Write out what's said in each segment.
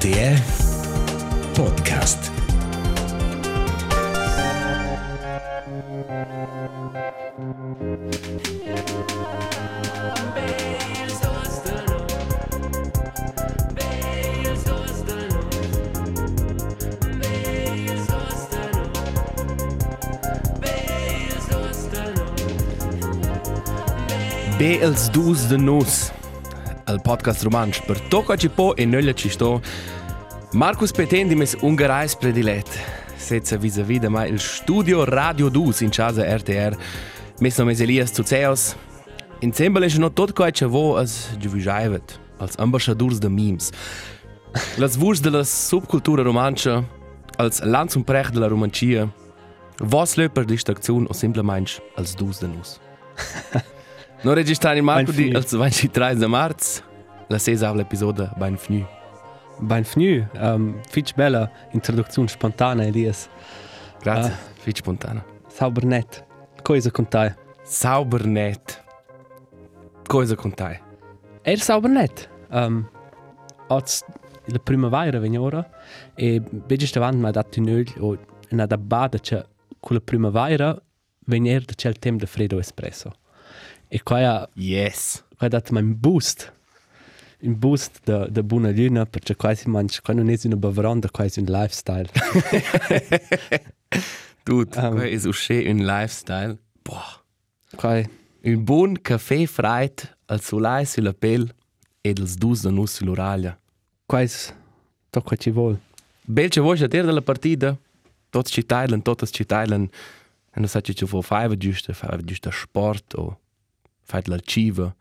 RTR Podcast. Be els dus de nus, il podcast romanč per tocca ci po e nölla ci sto. Marcus Petendi mes ungarais predilet, setza vis-a-vis de mai il studio Radio Dus in casa RTR, mes no mes Elias Zuzeos. Insieme è no tot coi che vo as giuvijaivet, als ambassadors de memes. Las vurs de la subcultura romancha, als lanz und prech de la romancia, vos löper distrazione o simplemente als dus de nus. No registrare Marco di il 23 marzo, la sesa episodio ben fnu. Um, fitch bella introduzione spontanea, Elias. Grazie, Ah. fitch spontana. Sauber net. Cosa con te? Sauber net. Cosa con te? Er sauber net. Um, Oz la primavera veniora e vedi davanti mi ha dato in öl o una da bada che con la primavera veniera c'è il tempo di freddo espresso. E qua ha Yes. qua ha dato un boost. Un boost da da buona luna perché quasi manch qua non è una bavaronda, quasi un lifestyle. Dude, Um. um, è uscì un lifestyle. Boah. Qua Un buon caffè freit al solai sulla pelle ed els dus de nus sull'oraglia. quasi tocca ci vuole. Bel che vuoi dire della partita? Tots ci teilen, totes ci teilen. E non sai ci vuoi fare giusto, fare giusto sport o fare l'archivo.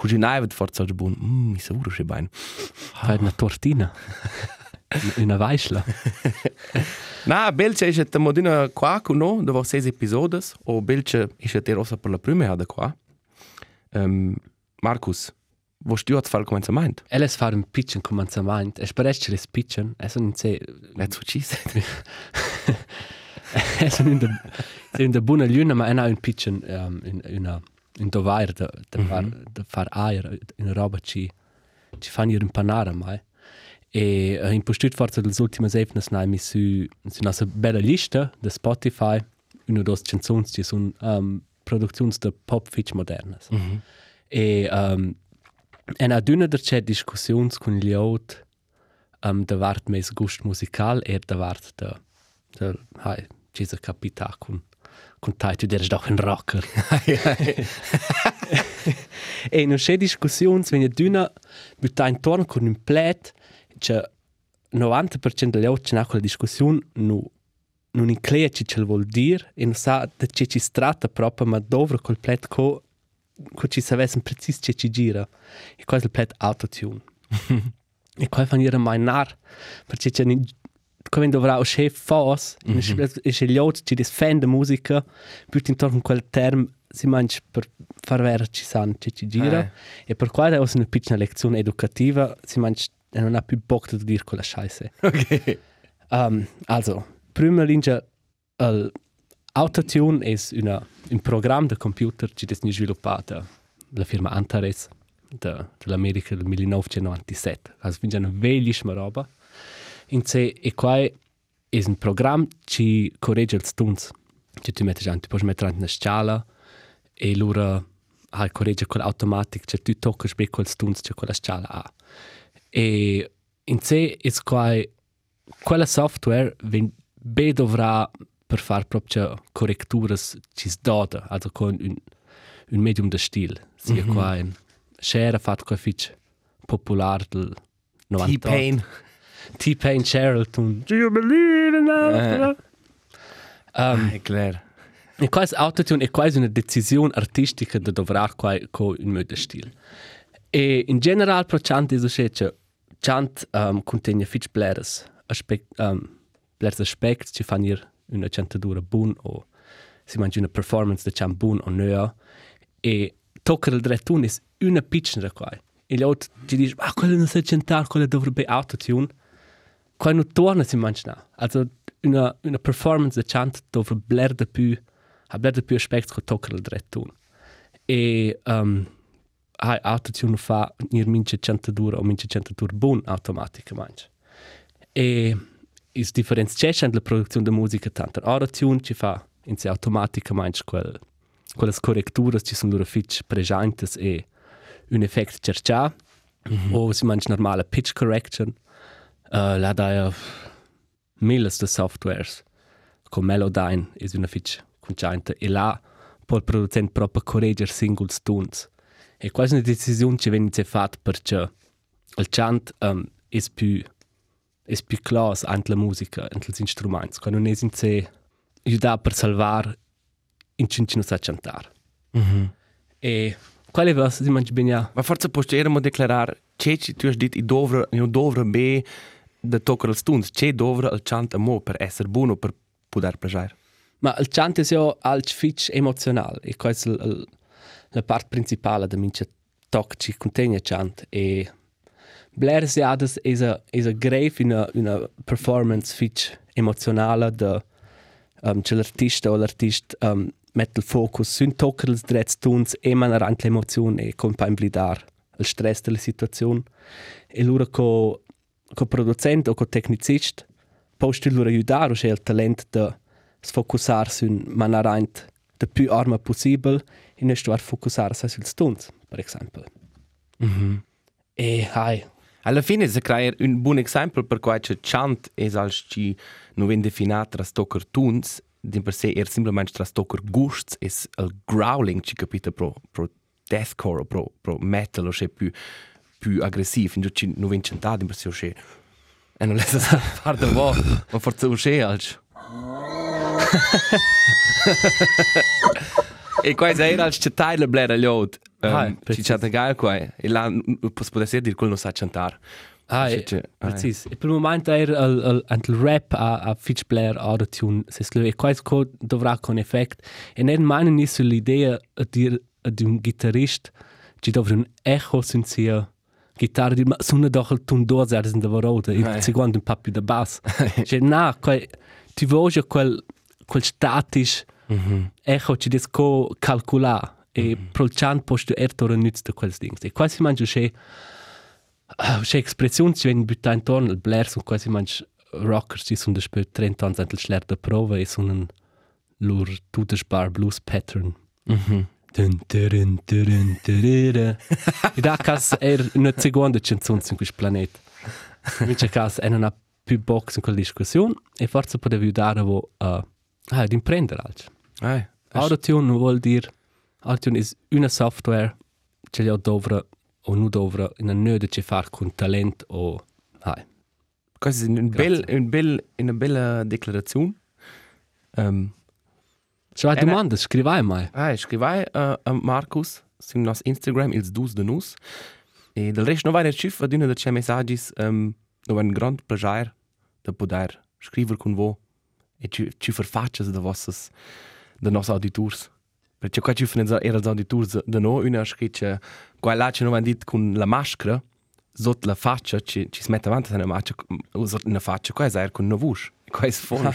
Cucinare forza già buon. Mmm, mi sa uro che bene. Fai una tortina. una weisla. Na, belce è stata modina qua con noi, dopo sei episodi, o belce è stata rosa per la prima da qua. Um, Marcus, vuoi tu a fare il cominciamento? Elles far un pitchen cominciamento. Es parece che le pitchen. Es un se Let's what she said. es un de se un de buona luna, ma è un pitchen um, in una in dovair de de far de far air in roba ci ci fanno ir impanare mai. E uh, in postut forza delle ultime evnes nai mi su su una bella lista de Spotify una dos canzons ci sono um, produzioni de pop fitch modernas. Mm -hmm. E um, en aduna der c'è discussions con gli aut um, da vart mes gust musical er da vart da da hai sa capita con con tai tu deres doch ein rocker. E no c'è discussions wenn aduna butta intorno con un plet c'è 90% degli aut c'è quella discussione no non inclea ci ce vuol dire e non sa da ci ci stratta proprio ma dovre col plet co co ci savessem precis ce ci gira. E qua è il plet autotune. E qua fanno dire mai nar perché c'è ni come dovrà o chef fos e c'è gli altri ci difende musica più intorno con quel term si mangia per far vedere ci sanno ce ci gira Eh. e per qua è una piccola lezione educativa si mangia e non ha più bocca di dire quella scheisse Ok. Um, also, prima linea, il Autotune è una, un programma di computer che è sviluppato dalla firma Antares de, dell'America del 1997. Also, quindi è una bellissima roba. In sé, e qua è un programma che corregge i stunts. Che tu metti tu puoi mettere una scala e loro ah, corregge quell'automatico, cioè tu tocchi per quel stunts che quella scala ha. E in sé è qua quella software ven be dovrà per far proprio corretture ci sdoda, also con un, un medium de stil. Sia Mhm. qua in share fatto qua fitch popular del 98. T-Pain. T-Pain Charlton. Do you believe in that? Um, È chiaro. E quasi autotune è quasi una decisione artistica da dovrà qua con un modo stil. E in generale pro chant so che chant um, contiene fitch bleres aspect um, bleres aspect ci fanno ir una chantatura bun o si mangia una performance da chant bun o nea e tocca il drettun è una piccola qua. E gli altri ci dicono, ah, quella non sa cantare, quella dovrebbe autotune. Quando torna si mangia, also una, una performance da chant dovrebbe blerde più ha blerde più aspect che tocca il drettun. E um, hai autotune fa nir mince chantatura o mince chantatura bun automaticamente. E is differenziation entre la produzione de musica tanto autotune ci fa in se automaticamente quel quelle corretturas ci sono loro fitch presentes e un effect cercia mm -hmm. o si mangia normale pitch correction uh, la da miles de softwares con Melodyne is una fitch congiunta e là può il producente proprio correggere singles tunes e quasi una decisione ci viene fatta perché il chant um, è più è più class anche la musica anche gli strumenti quando non è in sé aiuta per salvare in cincino sa cantare Mm -hmm. e quale cosa si mangia bene Ma forse possiamo declarare che tu hai detto che dovre, non dovre be da toccare il stuns, che dovre il chant a mo per essere buono per poter piacere. ma il chant è ja als fitch emozionale e questa è la, parte principale da mince toc ci contiene chant e Blair Seades è a è a grave una una performance fitch emozionale da um, c'è l'artista o l'artista um, mette il focus su toccare i dretti tuns e manare anche l'emozione e con poi blidare il stress della situazione e co co producente o co tecnicista posti loro aiutare o c'è il talento da sfocussarsi in maniera la più arma possibile e non sto a focussarsi sui stunts, per esempio. Mm -hmm. E hai, Alla fine si crea un buon esempio per cui c'è chant e als ci non viene definito tra stocker tunes, di per sé è semplicemente tra stocker gusts e il growling ci capite pro, pro deathcore o pro, pro metal o c'è più, più aggressivo, in ci non viene cantato, in per o c'è e non laisse fare da vo, ma forse o c'è als. e qua è Tyler Blair all'ot. Ah, Um, ci preciso. c'è geil qua e là posso poter dire che non sa cantare. ah, C'è- e, c'è- ah, precis. E per il momento è il, il, il rap a, a Fitch Blair autotune, se scrive, e questo dovrà con effetto. E non mano nisso l'idea di, di un chitarrista ci dovrà un eco senza chitarra di ma sono doch il tun due zers in lavorata, Ah, eh. secondo un papi da bass. Cioè, no, quel, ti voglio quel, quel statisch Mhm. echo ci des co calculare e pro il chant posto ertore nützt de quels dings. E quasi manche che che expressioni ci vengono buttare intorno, il Blair sono quasi manche rockers ci sono da 30 anni antel schler da prova e sono lur tutesbar blues pattern. Mhm. Dun, dun, dun, dun, dun. E da cas er una seconda canzone su questo pianeta. Invece cas è non ha più box in quella discussione e forse poteva aiutare vo a ah, ad imprendere altro. Ai. Autotune non vuol dire Autotune è una software che io dovrò o non dovrò in una nöde ci fare con talento o ah, Questa è un bel, un bel, una bella dichiarazione. Um, Eh, no. domanda, scrivai mai. ah, scrivai uh, a Marcus su nostro Instagram, ils dus de nus. E del resto non vai schiff ad una delle cei messaggi, um, non vai un grande piacere da poter scrivere con voi e ci, ci farfaccias da vostres, da nostri auditors. Perché qua ci fanno era gli auditors da noi, una che qua là ci non vanno dit con la maschera, sotto la faccia, ci, ci si mette avanti una faccia, una faccia, qua è con una voce, qua è sfondo.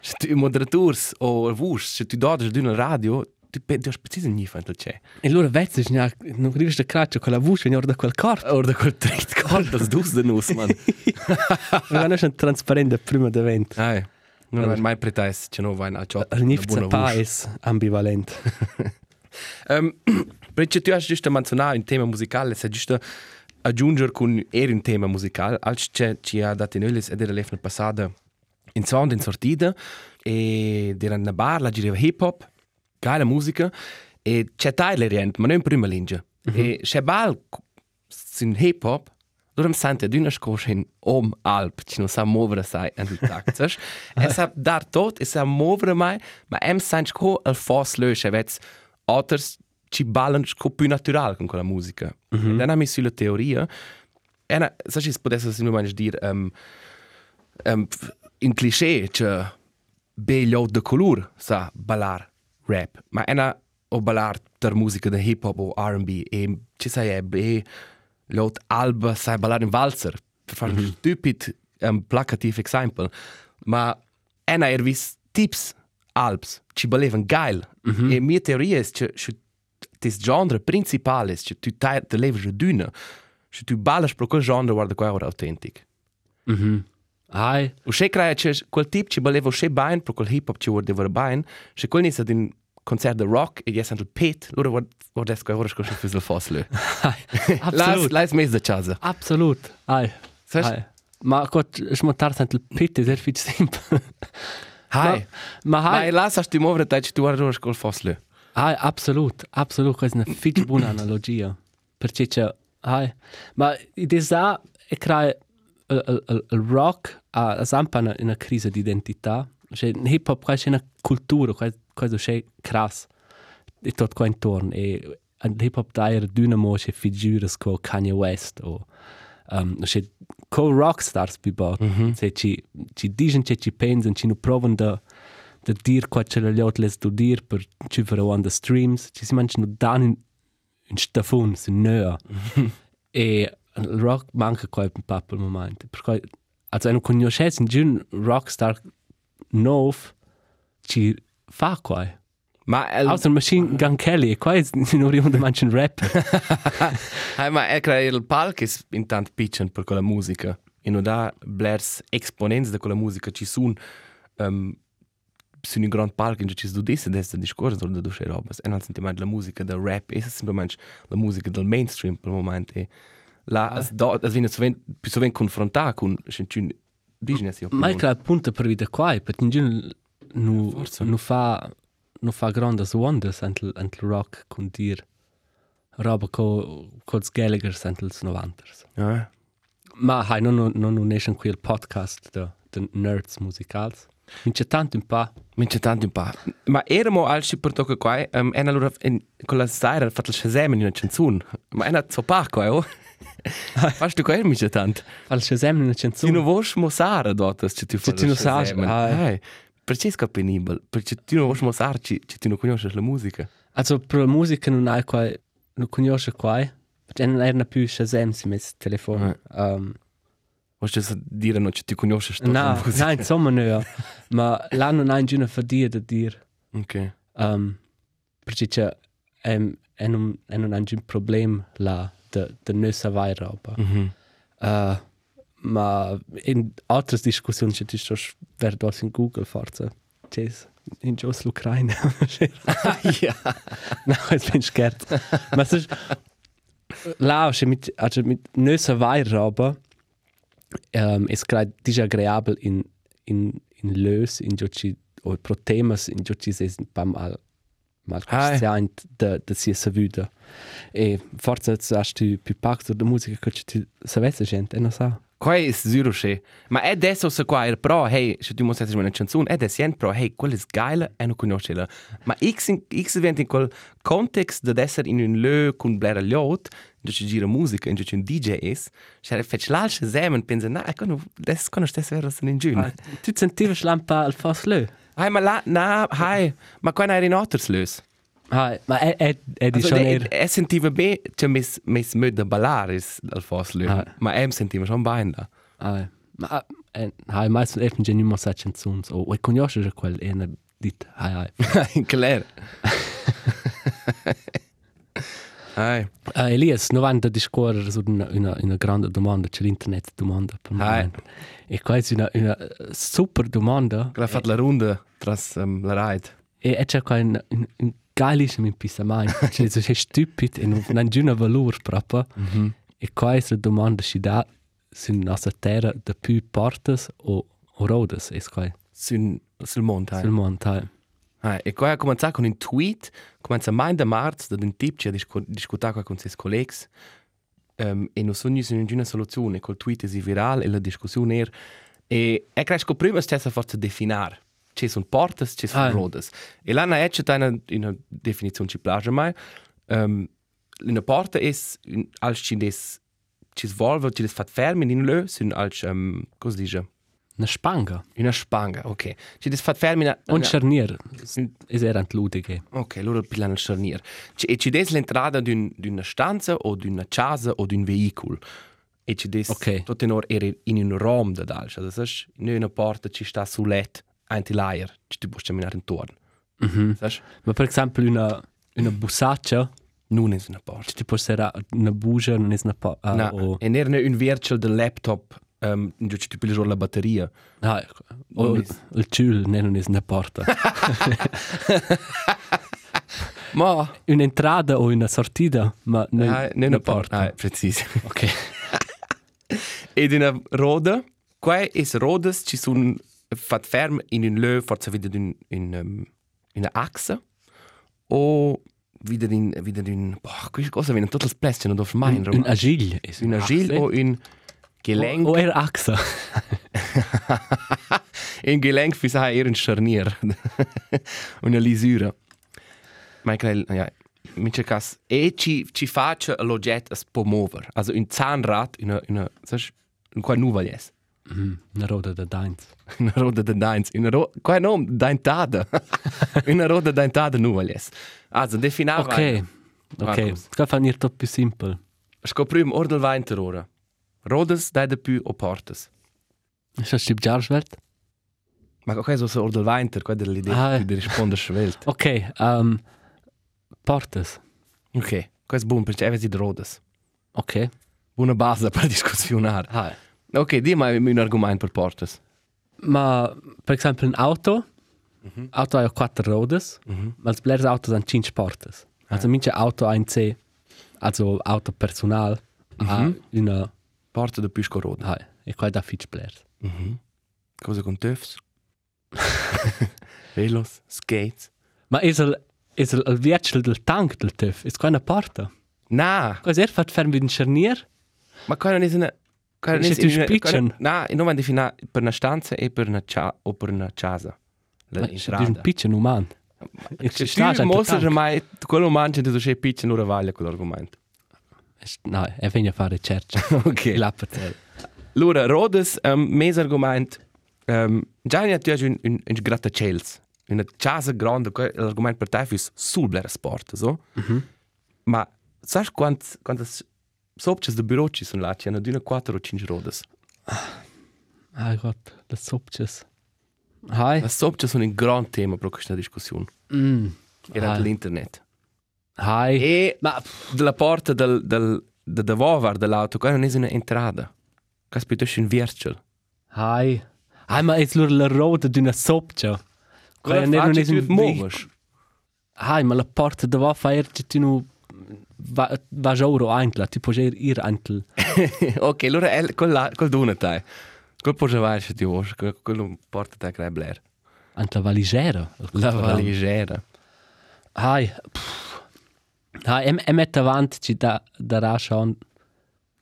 Se tu moderators o voce, se tu dodi di una radio, tu pensi preciso niente c'è. E allora vezzi, non riesci a caccia con la voce, non da quel corpo. Ora da quel trit col das dus de nus, man. Non è trasparente prima d'evento. Ai, non è mai pretes, che non vai al job. L'inizio pa è ambivalente. Um, perché tu hai giusto menzionato un tema musicale, se giusto aggiungere con er un tema musicale, als ci ha dato in Ölis ed era l'efna passata in sound in sortita e era una bar, la girava hip hop, geile musica e c'è Tyler rient, ma non in prima linea. E c'è bal in hip hop Loro sente ad una scossa in om alp, ci non sa muovere sai an il taxas. e sa dar tot, e sa muovere mai, ma em sente co al fos lösche, vets otters ci ballan co più natural con quella musica. Mm -hmm. E dann mi sulla teoria, e na, sa ci potesse si numai dir, um, um, in cliché, che bello de color sa ballar rap, ma ena o ballar ter musica de hip hop o R&B, e ci sa e be Lot Alba sai ballar in valzer. Per fare un stupid um, placativ example. Ma ena er vis tips Alps ci ballevan geil. Mm -hmm. E mia teoria è che tes genre principale che tu te leves a duna. Che tu ballas pro quel genre guarda qua ora authentic. Mhm. Hai, U še kraja, če quel tip ci voleva še bain, pro quel hip hop ci vuol dever bain, še quel nisa din concert de rock e jes antel pit, lura vuol des quai ora sco schon füsel fosle. Absolut. las mes de casa. Absolut. Hai. Sas- Hai. Ma kot smontar sant il pit is er fich simpel. Hai. Ma Ma hai, las hast du movre tai ci tu ora sco fosle. hai, absolut. Absolut, questa è una fich buona analogia. Perché c'è, hai. Ma idesa e crea il, il, il, il rock ha a zampa una, una crisi di identità. Cioè, il hip hop quasi una cultura, quasi c'è crass. E tutto qua intorno. E il hip hop dai dynamo c'è figure come Kanye West o um, c'è co rockstars bi bot. Mm -hmm. Se ci ci dicono che ci pensano, ci non provano da da dir qua c'è le autres les do dir per ci per one the streams, ci si mangiano dan in in stafun, in nöa. e il rock manca po' per il momento. Perché also non conoscessi un rockstar nov ci fa qua. Ma el, Außer Machine Gun Kelly, qua è non a mangiare un rap. hai ma e crea il palco is intant pitchen per quella musica. E non da blers exponents de quella musica ci sun um, su un grand palco in ci su desse desse discorso da dusce robas. E non sentimento la musica del rap, e semplicemente la musica del mainstream per il momento. E la as do as viene sovent più sovent confrontata con c'un business io. Ma è che appunto per vedere qua, perché in non Forse. non fa non fa grandi wonders antel antel rock con dir roba co coz Gallagher antel 90 Ja. Ma hai non non non è qui il podcast de de nerds musicals. In c'è tanto un pa. Mince tanto un po'. Ma eramo al ci per tocca qua, um, e allora in, con la sera ha fatto il Shazam in una canzone. Ma è una zoppa qua, oh? Fast qua mince tanto. Al Shazam una Tu non canzone. vuoi mosare dopo se tu fai tu non sai, ah. Hai. Perché è penibile? Perché tu non vuoi mosare se tu non conosci la musica. Also pro musica non hai qua non conosce qua. Perché non era più Shazam si mes telefono. Um, Vuoi tu dire non se tu conosci la no, musica? no, insomma no. Ma là non hai una fadia da dire. Ok. Um, perché c'è um, è non è non hai un problema là de de non savai roba. Mhm. Uh, ma in altre discussioni c'è ti sto verdo in Google forza. C'è in Jos l'Ucraina. Ja. no, es bin scherz. ma es ist là c'è mit also mit non savai roba. Um, es grad disagreabel in in in lös in gioci o pro temas in gioci es pam mal Hai. conscient de de sia savuda. E forza hast tu più pacto de musica che tu savesse gente, non sa. Qua è zero che. Ma è adesso se qua è pro, hey, se tu mostri una canzone, è adesso pro, hey, quella è geile e non conosci la. Ma x x event in quel context de essere in un lö con blera liot, do ci gira musica, do ci un DJ is, c'è fetch l'alce zemen pensa, na, ecco, das conosci stessa vero se in giun. Tu sentivi schlampa al fas lö. Hai, ma la, na, hai, ma qua è in otters lös. Hai, ma è è è di schon er. e sentiva be, c'è mis, mis möda ballare is al fos lö. Ah. Ma em sentiva schon bein da. Hai. Ma eh, hai mai so eben genu ma sa canzons. O e conosci già quel e na dit hai hai. Claro. Hai. Uh, Elias, non vanno a discorrere su una, una, una grande domanda, c'è l'internet domanda per Ah. momento. E qua è una, una super domanda. Quella ha fatto la ronda tras um, la ride. E c'è qua un, un, un geilissimo in pista mai. Cioè, è stupido e non ha nessun valore proprio. Mhm. E qua è la domanda si dà nostra terra da più portas o, o rodas. E qua Sul, sul. Hai. sul hai. Hai. E qua ha cominciato con un tweet, comincia mai da marzo, da un tip che ha discu discutato con i suoi colleghi. Um, e non sono nessuna soluzione. Col tweet è virale e la discussione era. E è che prima stessa forza definire. Ci sono portas, ci sono Ah. rodas. E là non è c'è una, una definizione ci piace mai. Um, una porta un, als ci des ci svolve, ci des fat fermi in lö, sun als, um, cosa dice? Una spanga. Una spanga, ok. Ci des fat in... Un scharnier. Es era antludige. Ok, allora pilano il scharnier. Ci, e ci des l'entrata d'un, d'una stanza o d'una casa o d'un veicolo. E ci des Ok. tutto in or era in un rom da dal. Das in una porta ci sta sul let, anti l'aier, ci tu puoi camminare intorno. Mhm. Sai? Ma per esempio una, una busaccia, Non è una porta. ti può essere una bugia, non è una po- ah, No, o... e era un virtual del laptop um, giusto tipo la batteria. Ah, ecco. O Non il, ciul non è una porta. Ma Un'entrata o una sortita, ma non ah, non una porta. Ah, preciso. Ok. Ed una roda, qua è rodas ci sono fat ferm in un lö forza wieder in in um, in una axa o wieder in wieder in boah, questa cosa viene le splesse non do mai in Un, agil. Un agil o un gelenk. O, o er axa. un gelenk fi sa er un scharnier. Una lisura. Ma credo, ja, mi c'è cas e ci ci faccia l'oggetto a può muovere. Also un Zahnrad, una una, sai, un qua nuova yes. Mhm, Una roda da Dainz. Una roda da dains, una ro qua no dentada. una roda dentada nuova yes. Also definava. Ok. Ok. Marcus. Ska fa nir tot più simple. Scoprim ordel weiter ora. Rodas da de più o portas. Ist das Stib Jarswelt? Ma ok, so so ordel weiter, qua delle idee Ah. ah. di rispondere schwelt. Ok. Um, portas. Ok, è buono perché avete di rodas. Ok. Buona base per discussionare. Ah. Ok, dimmi un argomento per portas. Ma, per esempio, un auto. Auto ha quattro rodas. Mhm. Ma els blers autos han cinque portas. Also minche Auto ha in C. Also Auto personal. Ha una... Porta de più roda. Ha. E qua da fitch blers. Mhm. Cosa con tufs? Velos, skates. Ma is el... Is el, el vietschel del tank del TÜV? Is qua una porta? Na, Qua er fat ferm vid un scharnier? ma qua non è una... tu una- spiccian? qua- Na, non vanno definire per una stanza e per una cia o per una casa. La Ma in pitchen uman. Se Ci tu sta già mostri tank. mai quello mangia tu sei piccia non vale quell'argomento. Is- No, e venja fare ricerca. Ok. La per Allora, Rodes, um, mes argomento, um, già ne tu un, un, un grattaciels, una casa grande, que- l'argomento per te è sul bler sport, so? Mhm. Ma sai quant, quantas sopces de bureau ci sono là, ci hanno d'una quattro o cinque rodes. Ah Gott, das Sopches. Hi. Le sopces sono un gran tema per questa discussione, Mm. era Hi. dell'internet. Hi. E Ma della porta del, del, de davovar dell'auto, qua non è una entrada. Qua spiutesce un virtual. hi. Hi, ma es lur la roda sopcha. Qua non faccio è tu un muoves. Hi, ma la porta da va fa er tu nu va va gioro antla, ti puoi ir ir antl. ok, allora è quel là, quel d'una te. Quel può giocare se ti vuoi, quel quello porta te a Blair. Antla valigera. La valigera. Hi. pff. Hi, em em et avant ci da da ra schon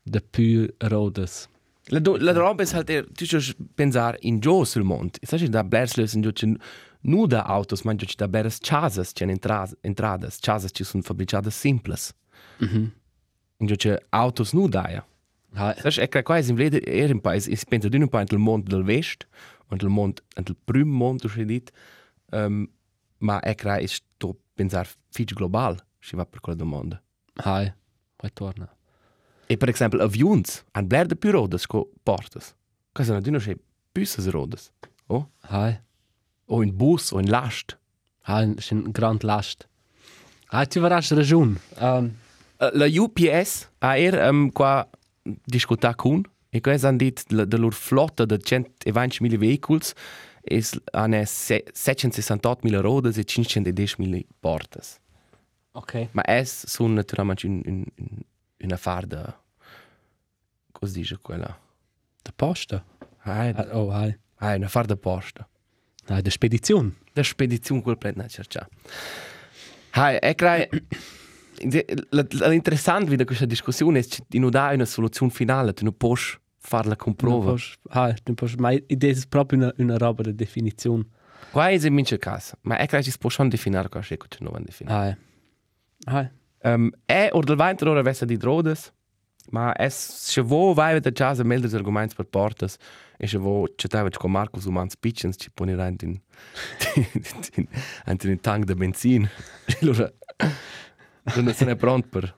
de più rodas. La, do, la roba è halt, tu ci pensare in giù sul monte. Sai da Blair lösen giù c'è nu da autos, ma c'è da beres chasas, c'è entradas, entradas, chasas ci sono fabbricate simples. Mhm. In c'è autos nu da ja. Hi. Sai, è che qua in vlede er in paese, ich penso d'un po' il mondo del vest, und il mondo, il primo mondo, c'è dit, um, ma che è sto pensare fitch global, si va per quella domanda. Hi. Poi torna. E per esempio, avions, han bler de più rodas co portas. Cosa non dicono c'è büsses rodas. Oh? Hi. O in bus, o in last. Ist ein Grand Last. Ah, tu verràs ragione. Um, la UPS ha er um, qua discutat con, e qua han dit la, de lor flotta de 120.000 veicoli es hanno 768.000 rodas e 510.000 portas. okay. Ma es sono naturalmente un, un, un, un affare da... Cosa dice quella? Der Poste. Ah, Ah, oh, hi. ah, un affare da posta. Ah, der Spedition. Da spedizione quel plet na cerca. Hai, e crai l'interessante di questa discussione è che non dà una soluzione finale, tu non puoi farla con prova. Ah, du post mai idee ist proprio una una roba de definizione. Qua è in mince casa, ma è che si può schon definire cosa è che non va definire. Ah. Ah. Um, è or del vento ora vessa di drodes, ma è se vo vai da casa meldes argumenti per portas e se vo citava con Marcus Umans Pitchens ci pone in in in in tank de benzin. Allora non se ne pronto per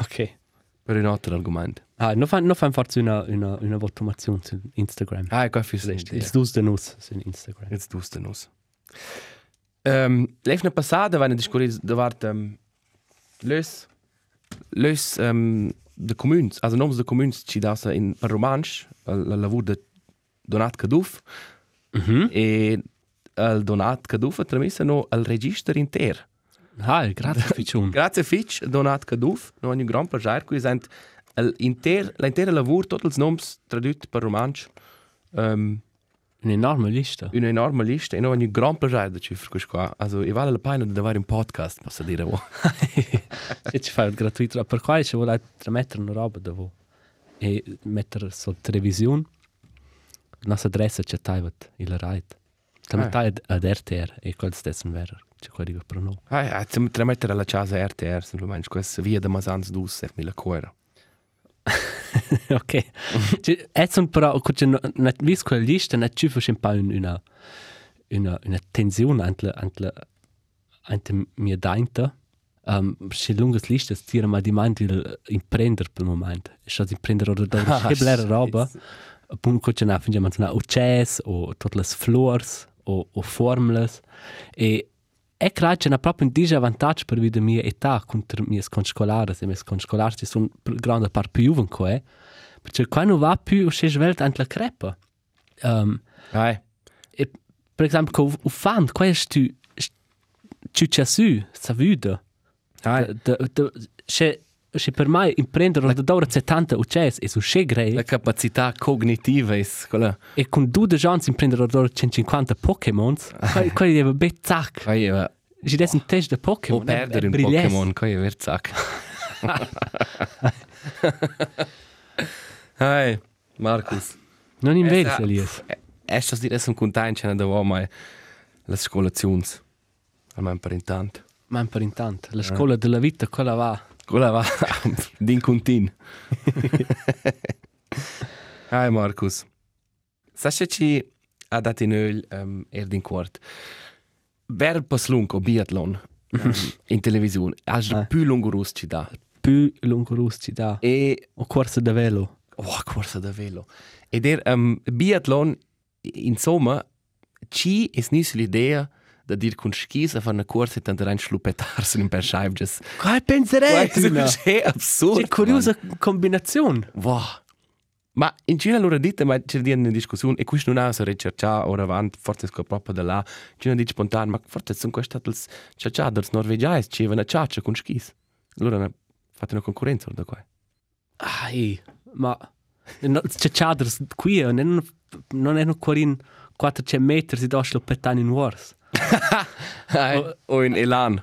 Okay. per un altro argomento. Ah, no fan no fan forse una una una votazione su Instagram. Ah, ecco, fi Il dus de nus su Instagram. Jetzt tust du nos. Ähm, Leifne passada war eine Diskussion da war ähm, lös lös ähm, de comuns, also noms de comuns ci da in per romansch, la lavur de Donat Caduf, Mhm. e il Donat Caduf ha tramessa no al register inter. Ah, grazie Ficciun. Grazie Fitch, Donat Caduf, no ogni gran plagiar, qui inter, l'intera lavur, tots els noms tradut per romansch, um, Un'enorme lista. una enorme lista, e no ogni gran plagiar da cifre questo qua. Also, e vale la pena di avere un podcast, posso dire. Wo. Se ci fai il gratuito, per qua ci vuole mettere una roba da voi. E mettere su televisione. La nostra adressa c'è taivat il right. Stiamo Ah. ad RTR e quel stesso vero. C'è qua dico per noi. Ah, ja, zum tremettere alla casa RTR, semplicemente, questa via da Masans dus, e mi la cuore. ok. Ci- E sono però, che non vis quella lista, non ci fa un po' una, una, una tensione entre, entre, entre mia dainte. Um, se lungas listas tira ma di mind il imprender per il momento. E sto imprender ora da schiblera sì, roba. Appunto, ne fingiamo na o jazz o tutte le flores o, o formulas. E è credo che c'è proprio un disvantaggio per la mia età contro i miei conscolari. Se i miei conscolari sono grande parte più giovani che perché quando va più si sveglia anche la crepa. Um, Ah, e, per esempio, con il fan, qua è tu tu c'è su, sa vita. ah, Se se per me imprendere da ora 70 o jazz è su scegre la capacità cognitiva è quella. e con due chance imprendere da ora 150 Pokémon, quelli deve be zac. Poi è Si desse un test di Pokémon. o perdere un. Pokémon, poi è verzac. Hai, Marcus. Non invece, Esa- Elias. È sto dire sono contento che da mai le scolazioni. Almeno per intanto. Ma per intanto, la scuola della vita, quella va. Va din. Hai Marcus. Sasha ci ha dato in öl um, erdin quart. Ver paslunk o biathlon um, in televisione. Ha Ah. più lungo rus ci da. Più lungo russi da. E O corsa da velo. oh, corsa da velo. Ed er um, biathlon insomma ci es nis l'idea da dir con skis a fare una corsa e tanto rein slupettarsi in per scheibjes. Quai penserei? È absurdo. Che curiosa combinazione. Wow. Ma in Cina allora dite, ma c'è di una discussione, e questo non è una ricerca ora avanti, forse è proprio da là, Cina dice spontaneo, ma forse sono questi stati ciaccia dels norvegiani, ci una ciaccia con skis. Allora hanno fatto una concorrenza da qua. Ai, ma no, c'è chaders qui, non, non è ancora in 400 metri, si dà lo pettano in wars. O, o in Elan.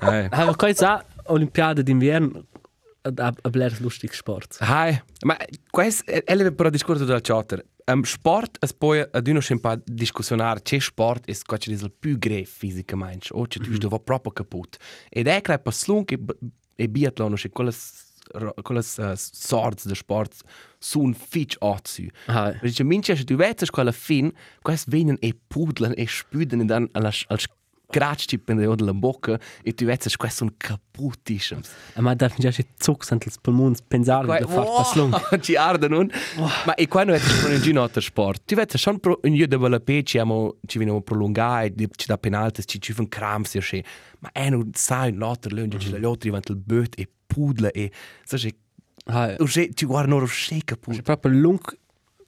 Hey. Aber qua sa Olimpiade d'inverno a, a blers lustig sport. Hai, ma questo è il però discorso del chatter. Um, sport es poi ad uno sempre discussionare c'è sport è quasi il più grave fisicamente o c'è tu mm -hmm. proprio caput ed è che per slunk e, e biathlon c'è quelle quelle uh, sorts de sport sun fitch ozzu Ah, perché mince se tu vedi quella fin quest venen e pudlen e spüden e dan alla al scratch pendeo della bocca e tu vedi quest sun caputischem ma da fin già c'è zucks anche il polmons pensare da far paslung. Ci arde non. Ma e quando è che un gino altro sport? Ti vedi, schon pro un io dove la pe ci amo ci veniamo prolungare, ci da penalti, ci ci fan crams e sche. Ma è non sai un altro lungo ci la altri vanno il böt e pudla e so che Ah, o che ci guardano lo sche c'è caput. proprio lung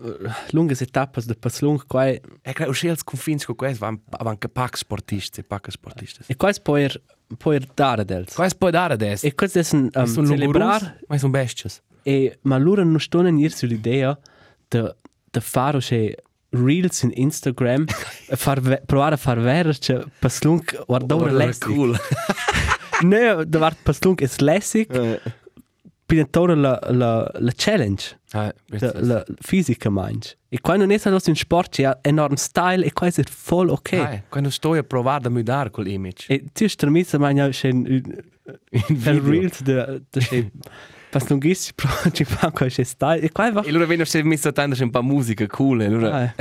eh, lunghe etappe da paslung qua e E che che als confins co questo van van che pack sportisti, pack sportisti. e qua poi poi dare dels. Questo può dare adesso. E questo è un um, celebrar ma sono bestias. e ma loro non stanno in sull'idea de de fare che reels in Instagram e far provare a far vedere che paslung guarda ora lässig. cool. Ne, da vart paslung è lässig. Pinatore la la la challenge. Ah, La, la fisica manch. E qua non è solo un sport, c'è enorm style e qua è voll ok. Ah, quando sto a provare da mudare quel image. E tu stai messa mangia c'è per reels de de c'è paslunghissi pro ci fa qua c'è style e qua va E allora viene se messo tanto un po' musica cool, e allora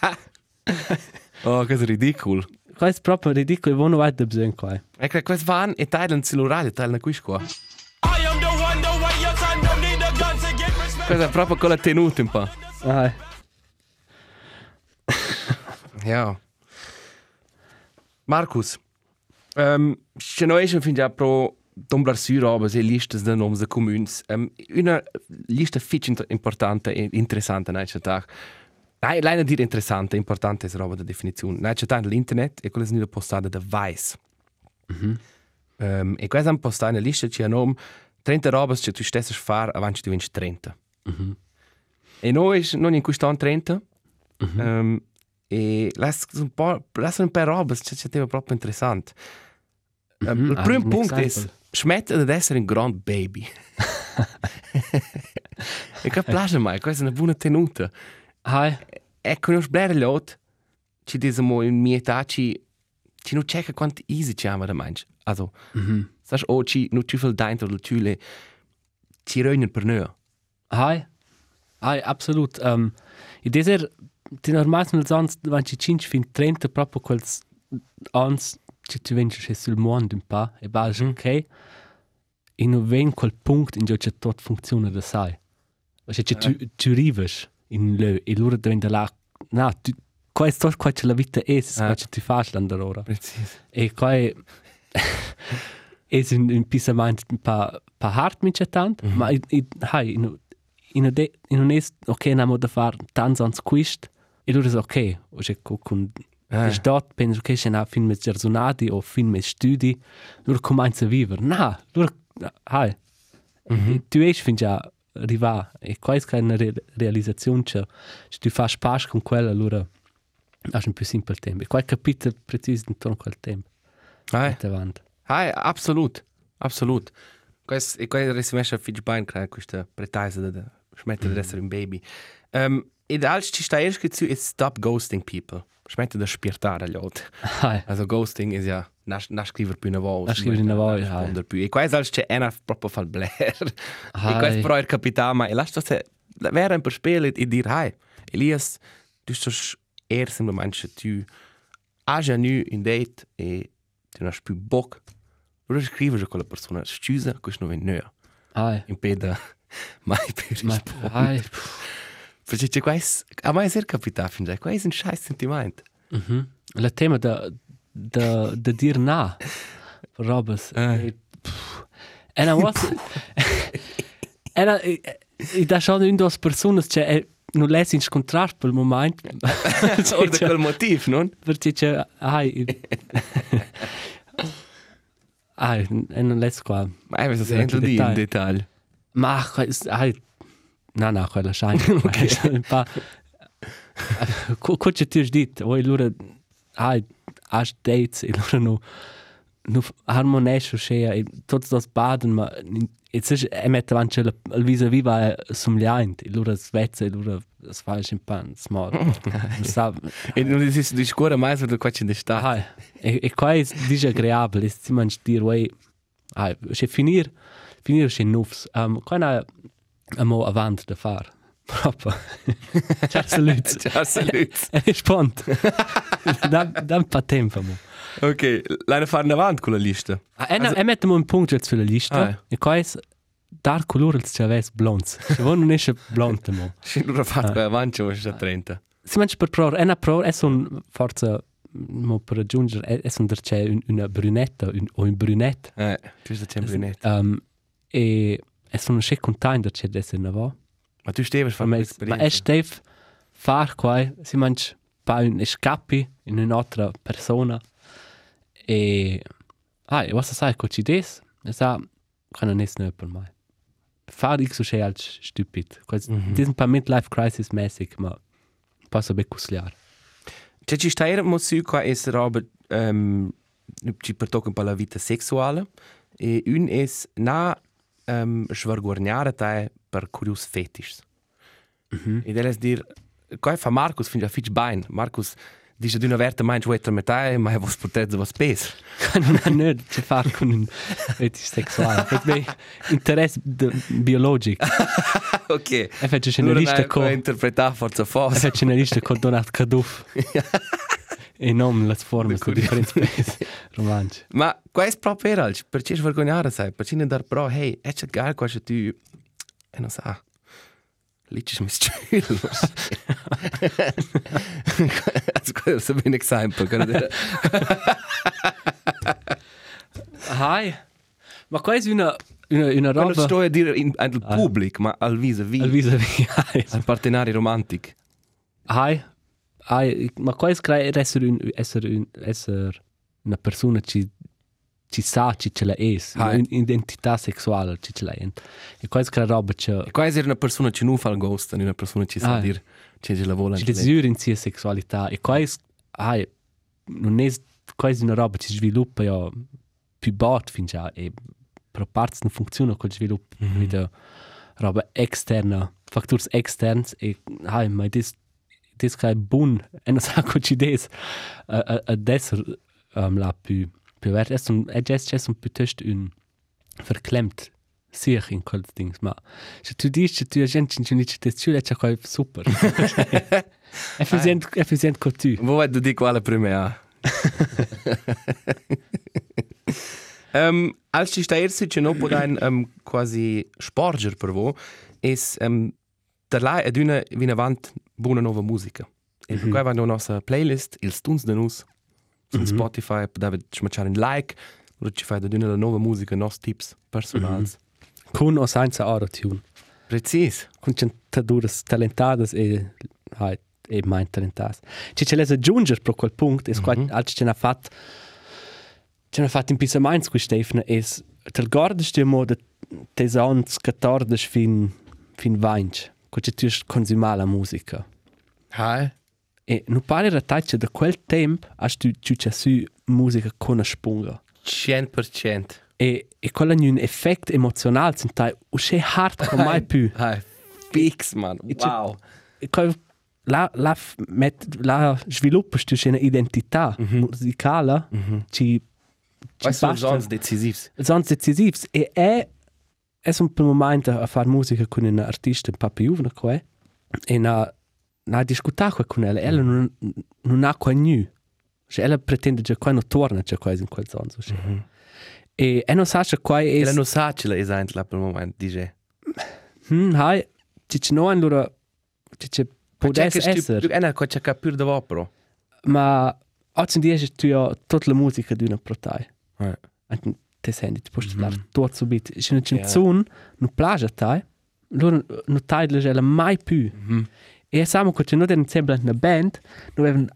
Ah, Oh, che ridicolo. Qua è proprio ridicolo e vono vai da bisogno qua. E che questo van e tailan cellulare, tailan qui qua. I am the one, the way your son don't need a gun to get respect. Questo è proprio con la tenuta un po'. Ah, Ja. Markus, Um, se noi schon fin già pro dombrar su roba e listas de noms de comuns. Um, una lista fitch importante e interessante nei città. Nein, leider dir interessante, importante ist roba de definizione. Nei città l'internet e quella è postata da Vice. Mhm. Um, e questa è postata una lista che ha nom 30 robas che tu stessi far avanti tu vinci 30. Mhm. E noi non in questo 30. Mhm. Um, e lass un po' lass un po' robas che ci è proprio interessante. Um, Mhm, il ah, primo un punto è smette ad essere un grand baby. e che piace mai, questa è una buona tenuta. Hai, E conosci bene lot, ci diciamo in mia età ci ci non checca quanto easy ci ama da manch. Also, mhm. sai o ci non ci viel dentro del tule ci rönen per noi. Hai, hai, absolut. Um, e deser, ti normals nel zons, van ci cinci fin 30 proprio quels ans, ci tu venci che sul mondo un pa, e bas, Mhm. ok? E non ven quel punct in cui tot funziona da sai. Cioè, ci tu, tu rives in lö, e loro diventa là, na, tu, qua è tot qua c'è la vita es, Ah. qua c'è tu fas l'andorora. Precis. E qua è... es un, un pisament un pa, pa hart mi c'è tant, Mhm. ma i, hai, in, in, de, in un es, ok, namo da far tant ans quist, e loro es ok, o c'è con, Ah. eh. stot, penso che c'è na fin mes gerzonati o fin mes studi, loro comincia a vivere. Na, loro, hai, Mhm. tu es fin già arriva, e qua è una re, realizzazione che se tu fai spazio con quella, allora hai un più simple tempo. E qua è capito preciso intorno a quel tempo. Hai, Davanti. hai, absolut. Absolut. Quest e questa resimesha fitch bain crea questa pretesa da da smette ad essere un baby. Um, e da alts ci sta erst zu is stop ghosting people. Smette da spirtare gli altri. Hai. Also ghosting is ja nas nas scriver più una volta. Nas scriver una volta, ja. Risponder più. E qua alts c'è una proprio fal blair. E Hai. questo però è capitato, ma e lascia se vera un per spelo e dir hai. Elias, du sto er semplicemente tu hai già nu in date e tu non hai più bock. Allora scrivi a quella persona, scusa, questo non è neo. Hai. Impeda mai più Ma rispondere. hai. Perché c'è questo, a me è capitato fin già, questo è un scheiß sentimento. Mhm. La tema da da da dir na. Robes. Eh. E, na was. E na e da schon in dos personas che e non les incontrar per il momento. Oder quel motivo, non? Perché c'è. Ai, e non les qua. Ma è questo sempre di in dettaglio. Ma hai No, no, quella scheint. okay. pa Co co c'è tu dit, oi lura has dates e lura no no harmonesce che e tots das baden ma e se e mette avanti il vis viva somigliant e lura svezza e lura es fa in pan smart. Sa E non esiste di scuola mai su qua c'è di sta. hai e e qua è disagreabile, si man dir oi hai che finir finir che nufs. Um qua na amo avant da far. Proprio. Ciao salut. Ciao, salut. E rispond. da da un po' tempo mo. Ok, l'hanno farne avanti con la lista. Ah, e, also, mettiamo un punto jetzt für la lista. Ah, ja. E qua è dar colore il chaves blonds. Se vuoi non esce blond mo. Sì, ho fatto avanti, ma c'è 30. Si mangia per pro, è una pro, è un forza mo per raggiungere, è, un c'è un, una brunetta un, o un brunette. Eh, tu sei sempre net. Um, e è un che contento c'è d'essere una vo. Ma tu stevi a fare Ma, ma è stef far qua, si mangia pa un escapi in un'altra persona. E ah, e was sai co ci des? E sa kann er nicht per mai. Far ich so schön als stupid. Quasi mm -hmm. pa midlife crisis mäßig, ma passa becusliar. C'è ci sta mo su qua es roba ehm ci pertocca un po' la vita sessuale e un es na ehm schwargorniare tai per curios fetisch. Mhm. E deles dir qua fa Marcus fin ja fitch bain. Marcus dice d'una verta mein wetter mit tai, ma was potete was pes. non ha nerd ci far con un fetisch sexuale. Per me interesse de- biologic. ok. E faccio una lista con con interpretar forza e fos. faccio una lista con Donat Caduff. e non le forme con differenti spese romanci. Ma qua es proprio era, perché vergognare sai, perché ne dar pro, hey, è c'è gal qua tu e non sa. Licis mis chillos. Also, das ist ein Exempel. kann ich dir- Hai. Ma qua è una una una Non roba sto a dire in, al pubblico, ma al vis-a-vis. al vis-a-vis. Al partenario romantico. Hai. Hai, ma qua è crea essere un essere un essere una persona ci ci sa ci ce la è, Hai. un'identità sessuale ci ce la è. E qua è crea roba che E qua è una persona che non fa il ghost, una persona che sa Ah. dire che ce la vuole. ci desura in sia sessualità e qua è hai non è qua è una roba si sviluppa ja più bot fin già e per parts non funziona quel sviluppo mm -hmm. wieder roba externa factors externs e hai ma dis dis kai bun e non sa co ci des a a a desser um, la più più vert è un è just just un piuttosto un verklemmt sich in quel dings ma. Se tu dici tu gente ci dici te tu c'è qua super. Effizient effizient co tu Wo vai di quale prima? um, als ci sta ersi che non può ein um, quasi sporger per vo es um, der lai ed una vin avant buona nova musica. E per qua va la nostra playlist il stuns de nus su Spotify dove ci facciamo un like o ci fai da una la nova musica nos tips personals. con o senza autotune. Precis. con centaduras talentadas e hai e mein talentas ci ce les aggiungere pro quel punct es quite altro ce n'ha fat ce n'ha fat in pisa mainz qui Stefan es tel gordes de mo de tesons 14 fin fin 20 co ci tu consumar la musica Hi. e nu pare la taccia da quel temp hast tu tu ci su musica con a spunga 100%. e e quella un effect emozional sind tai o che hard come mai più Hi. Fix, man. E Wow. E quel- la la met la sviluppa stu una identità musicale ci ci Quais sono decisivs? sono decisivs e è è un momento a fare musica con un artista un più giovane qua e na na discuta con ella ella non non ha qua nu cioè ella pretende già qua non torna già qua in quel senso cioè. e e non sa che qua è Ela non sa ce la esent la per moment, dice. hm hai ci ci no allora ci ci potesse essere Ena ko c'è capir da vopro. ma oggi dia tu ja tutta la musica di una protai. Eh. Te senti, tu puoi parlare tutto subito. C'è una Ja. canzone, una plage a te, loro non tai la mai più. E siamo che c'è non è sempre una band, noi avevamo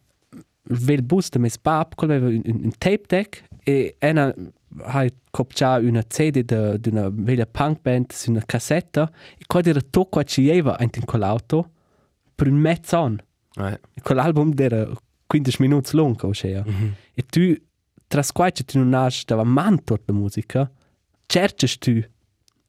il bus di mes pap, quello aveva un, tape deck e una hai copiato una CD di di una vecchia punk band su una cassetta e quando era tocco a ci aveva in quell'auto per un mezz'anno. Eh. Quell'album era 15 minuti lungo, o sea. E tu, tras quai tu non hai da manto la musica, cercas tu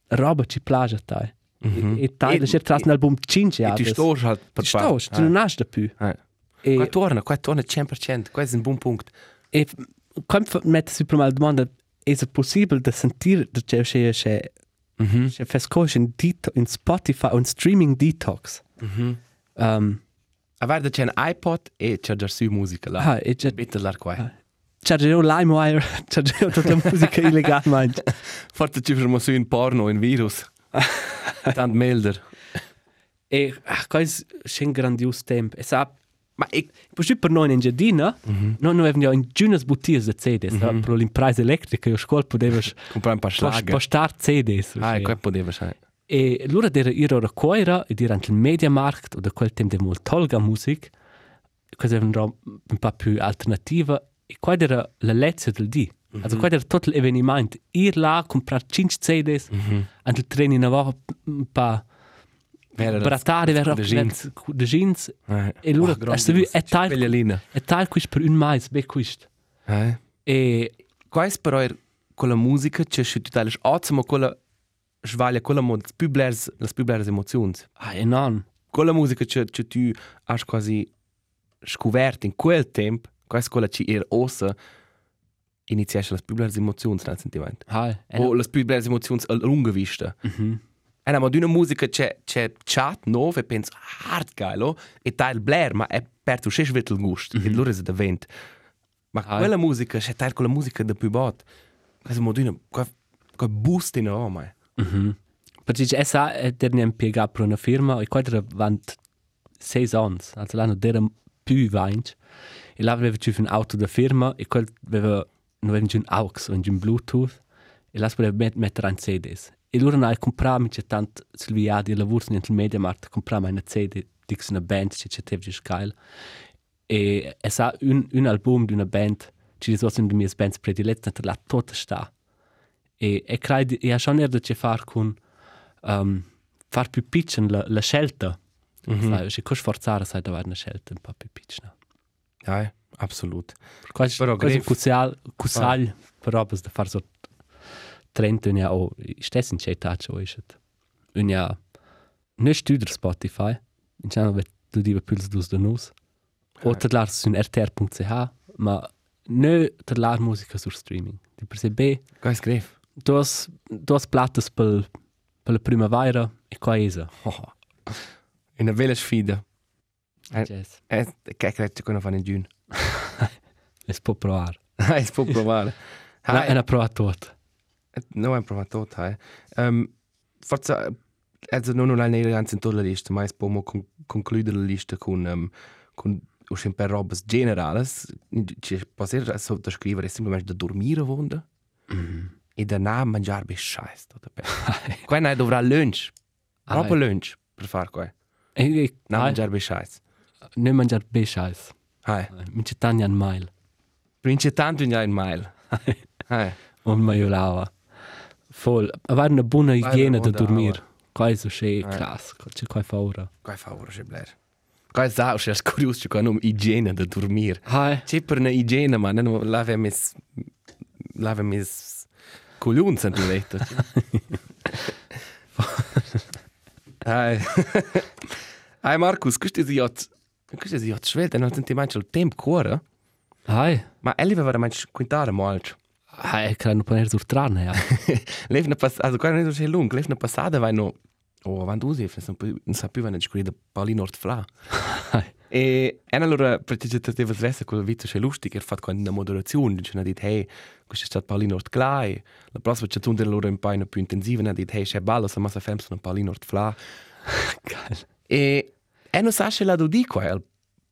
roba ci piace a te. E, e tai, E- la c'è tras un album 5 E anni. tu stos halt per Tu stos, tu non hai da più. Eh. E, Qua torna, qua torna 100%. Qua è un buon punto. e come mette si prima la domanda, è possibile da sentire da c'è c'è c'è c'è fescoce in, dito- in Spotify un streaming detox. Um, A guarda c'è un iPod e c'è già su musica là. ah, e c'è Bitte lar qua. c'è già LimeWire, già tutta la musica illegale, mangi. Forse ci fermo su un porno, un virus. Tant melder. E ah, questo è un grandioso tempo. E sa, Ma ik... poi per noi in giardino, noi non avevamo in giunas bottiglie di CDs, mm -hmm. per l'impresa elettrica, io a scuola potevo Comprare un paar Schlager. postare CDs. Ah, e qua poteva sai. E allora era io ero cuore, ed era anche il Mediamarkt, o da quel tempo era molto tolga musica, un, ro- un po' più alternativa, e qua era la lezione del dì. Mm -hmm. Also qua era tutto l'avvenimento. Ir là, comprare 5 CDs, mm -hmm. anche il treno in avanti, un po' Vera vera de jeans. de jeans, Eh. E Oh, hast du vu, è tal, è tal quist per un mais, be quist. Eh. E Qua è però er con la musica c'è su tu tale ottimo con la svaglia con la mod più blers le più blers emozioni. ah, e non. Con la musica c'è c'è tu hai quasi scoperto in quel tempo, questa quella ci era ossa iniziasce le più blers emozioni nel sentimento. Ah, e O le più blers emozioni a lunga vista. Mhm. E ma di una musica c'è c'è chat no e penso hard geil oh, e tal blair ma è per tu sches vetel gust e loro è da vent. Ma Ah. quella musica c'è tal con la musica da più bot. Questo modino qua qua boost in Roma. Mhm. Perché dice, essa è der ne impiegato per una firma, e qua era vant 6 anni, also l'anno era più vainc. E là aveva giù un auto da firma, e quel aveva non avevano un AUX o un Bluetooth e là si poteva met, mettere un CDs. E loro hanno comprato, c'è tanto sul via di lavoro nel Media Markt, comprato una CD di una band che c'è già scail. E è sa un, un album di una band, ci sono una delle mie bands predilette, tra la tutta sta. E, e credo, e ha già nerdo che fare con um, far più piccolo la, la scelta. Mm -hmm. Sai, se cosa forzare, sai, da una scelta un po' più piccola. Ja, absolut. Però è un gref- cussal, cussal per roba da fare so 30 anni o stesso in c'è taccio o isce. Un ja ne studier Spotify, in c'è vet du diva pils dus da nus. O tedlar su rtr.ch, ma ne tedlar musica sur streaming. Di per se B, Kaj du hast du hast plattes pel primavera e qua esa. Oh. Una bella sfida. Eh. Jazz. Eh, che credo che non fanno in giugno. Es può provare. Ah, si può provare. Na, Ah, è una prova tot. No, è provato tutto, eh. Um, forse, also non una negligenza in tutta la lista, ma possiamo con concludere la lista con, um, con uscire per robe generali. Ci può essere da scrivere semplicemente da dormire vonda e danach mangiare per scheiß. Qua ne dovrà lunch. Proprio lunch per fare qua. E, e, No, ai, mangiare per scheiß. Ne mangiar bescheiß. Hai. Mi c'è tanti an mail. Vince tanto in un mail. Hai. Und man lava. Voll. Aber eine buona igiene da buona dormir. Qua è so schön, Eh. krass. C'è qua faura. Qua fa ora c'è bler. Qua è sa, c'è curioso qua non igiene da dormire. Hai. C'è per una igiene, ma non lave mis lave mis coglions in letto. Hai. Hai Markus, questo è iot. Questo è iot schwelt, non senti mai il tempo cuore. Hai. Ma elli va veramente quintare molto. Hai, credo per sul trane, ja. Levna pas, also qua non è so lungo, levna passata vai no. Oh, avanti usi, non sa più vanno scrivere Paulino Ortfla. Hai. E e allora praticamente teve svessa con la vita c'è lustig er fatto una moderazione dice ha detto hey questo è stato Paulino Ort Clay la prossima c'è tu loro un po' più intensiva ha detto hey c'è ballo se ma se fem sono Paulino Ort Fla Geil. e e non sa se la do di qua al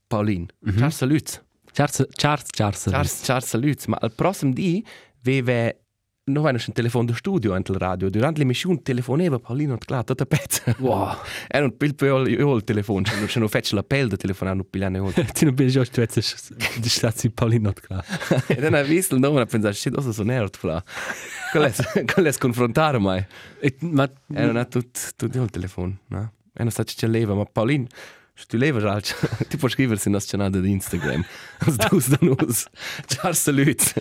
Paulin Charles saluts Charles, Charles, Charles. Charles Charles saluts ma al prossimo di veve non vai un telefono da studio anche il radio durante l'emissione telefoneva Paulino Ort Clay tutta pezza Wow. e non pil pil il telefono non non faccio l'appello da telefonare non pilane Ti non bist just, du hättest die Stadt in Paulin not klar. E dann hai visto il nome e pensato, shit, cosa sono nerd, fra. Quello è sconfrontare mai. Ma, E non tutto tutto il telefono, no? E sa che c'è leva, ma Paulin, se tu leva già, ti scrivere se non c'è nada di Instagram. Os dus da nus. Ciao, salut.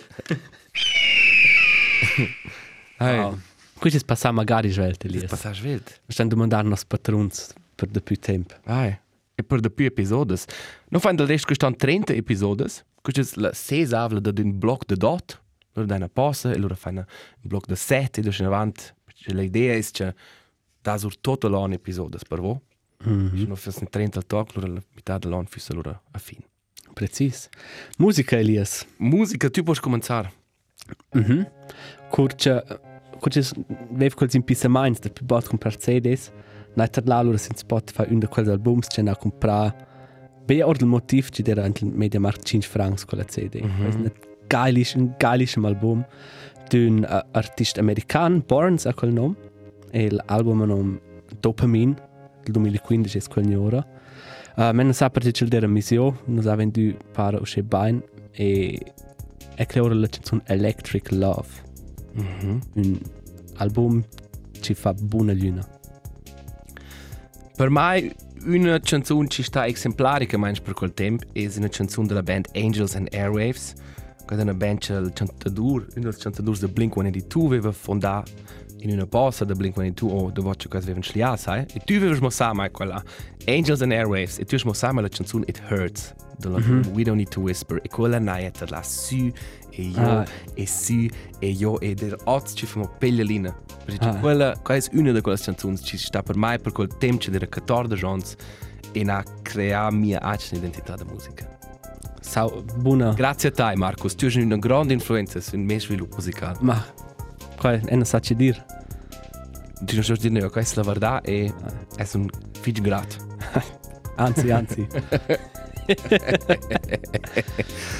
Hey, wow. Questo è passato magari svelte lì. passage wild. Stanno domandando nos patrons per de più tempo. Ai. E per de più episodes. Non fanno del resto che stanno 30 episodes. Questo è la sesavla da un blog de dot. Loro danno una pausa e loro fanno un blog de 7 e dopo in avanti. L'idea è che da sur tutto l'anno episodes per voi. Mm Se non fosse 30 al tag, loro la metà dell'anno fosse loro a fine. Precis. Musica, Elias. Musica, tu puoi cominciare. Mhm. Curce, curce, vev quels in pisa mainz, da più bot comprar CDs. Nai ter la lura sin Spotify un de quels albums c'è na comprar. Be or del motiv ci dera anche il Media Markt 5 francs con la CD. Mm -hmm. un geilisch, un geilisch album d'un uh, artist american, Barnes a quel nom. E l'album nom Dopamine, del 2015 è quel ora. Uh, men non sa perché c'è dera misio, non sa vendu para usce bain e e creò la canzone Electric Love, Mhm. un album ci fa buona luna. Per me una canzone ci sta exemplarica manch per quel tempo è una canzone della band Angels and Airwaves che è una band che il cantadur, uno dei cantadur da Blink-182 aveva fondato in una posta da Blink-182 o da voce che avevano sliato, sai? E tu avevi mostrato mai quella Angels and Airwaves e tu avevi mostrato la canzone It Hurts della mm -hmm. We Don't Need to Whisper e quella naia la su e io Ah. e su e io e der oz ci famo peglialina perché Ah. quella quella è una di quelle canzoni ci sta per me per quel tempo ci era 14 anni e na crea mia agile identità da musica Sau buona. grazie a te Marcus tu hai una grande influenza sul mio sviluppo musicale Ma qua è una sa ci dir. tu non so dire che è la verità e è un figlio grato Anzi, anzi.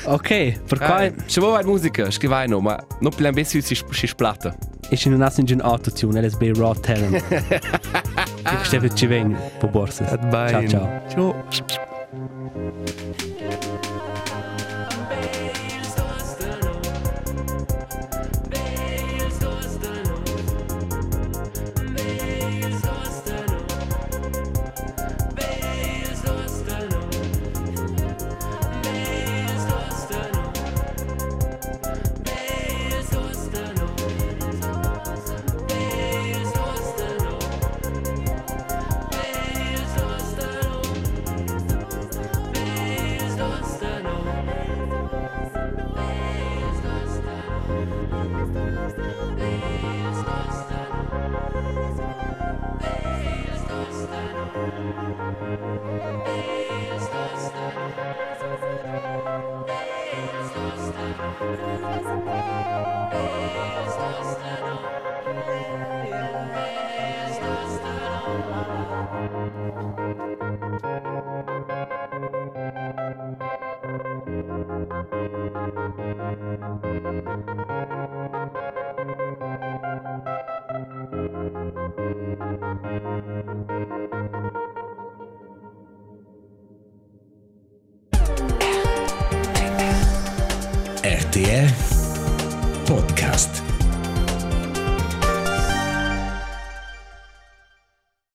Ok, per Quai, quai se vuoi musica, scrivai no, ma non più ambizio si si splatta. è in una in autotune, LSB Raw Talent. Che steve ci ven po borsa. Ciao ciao. Ciao.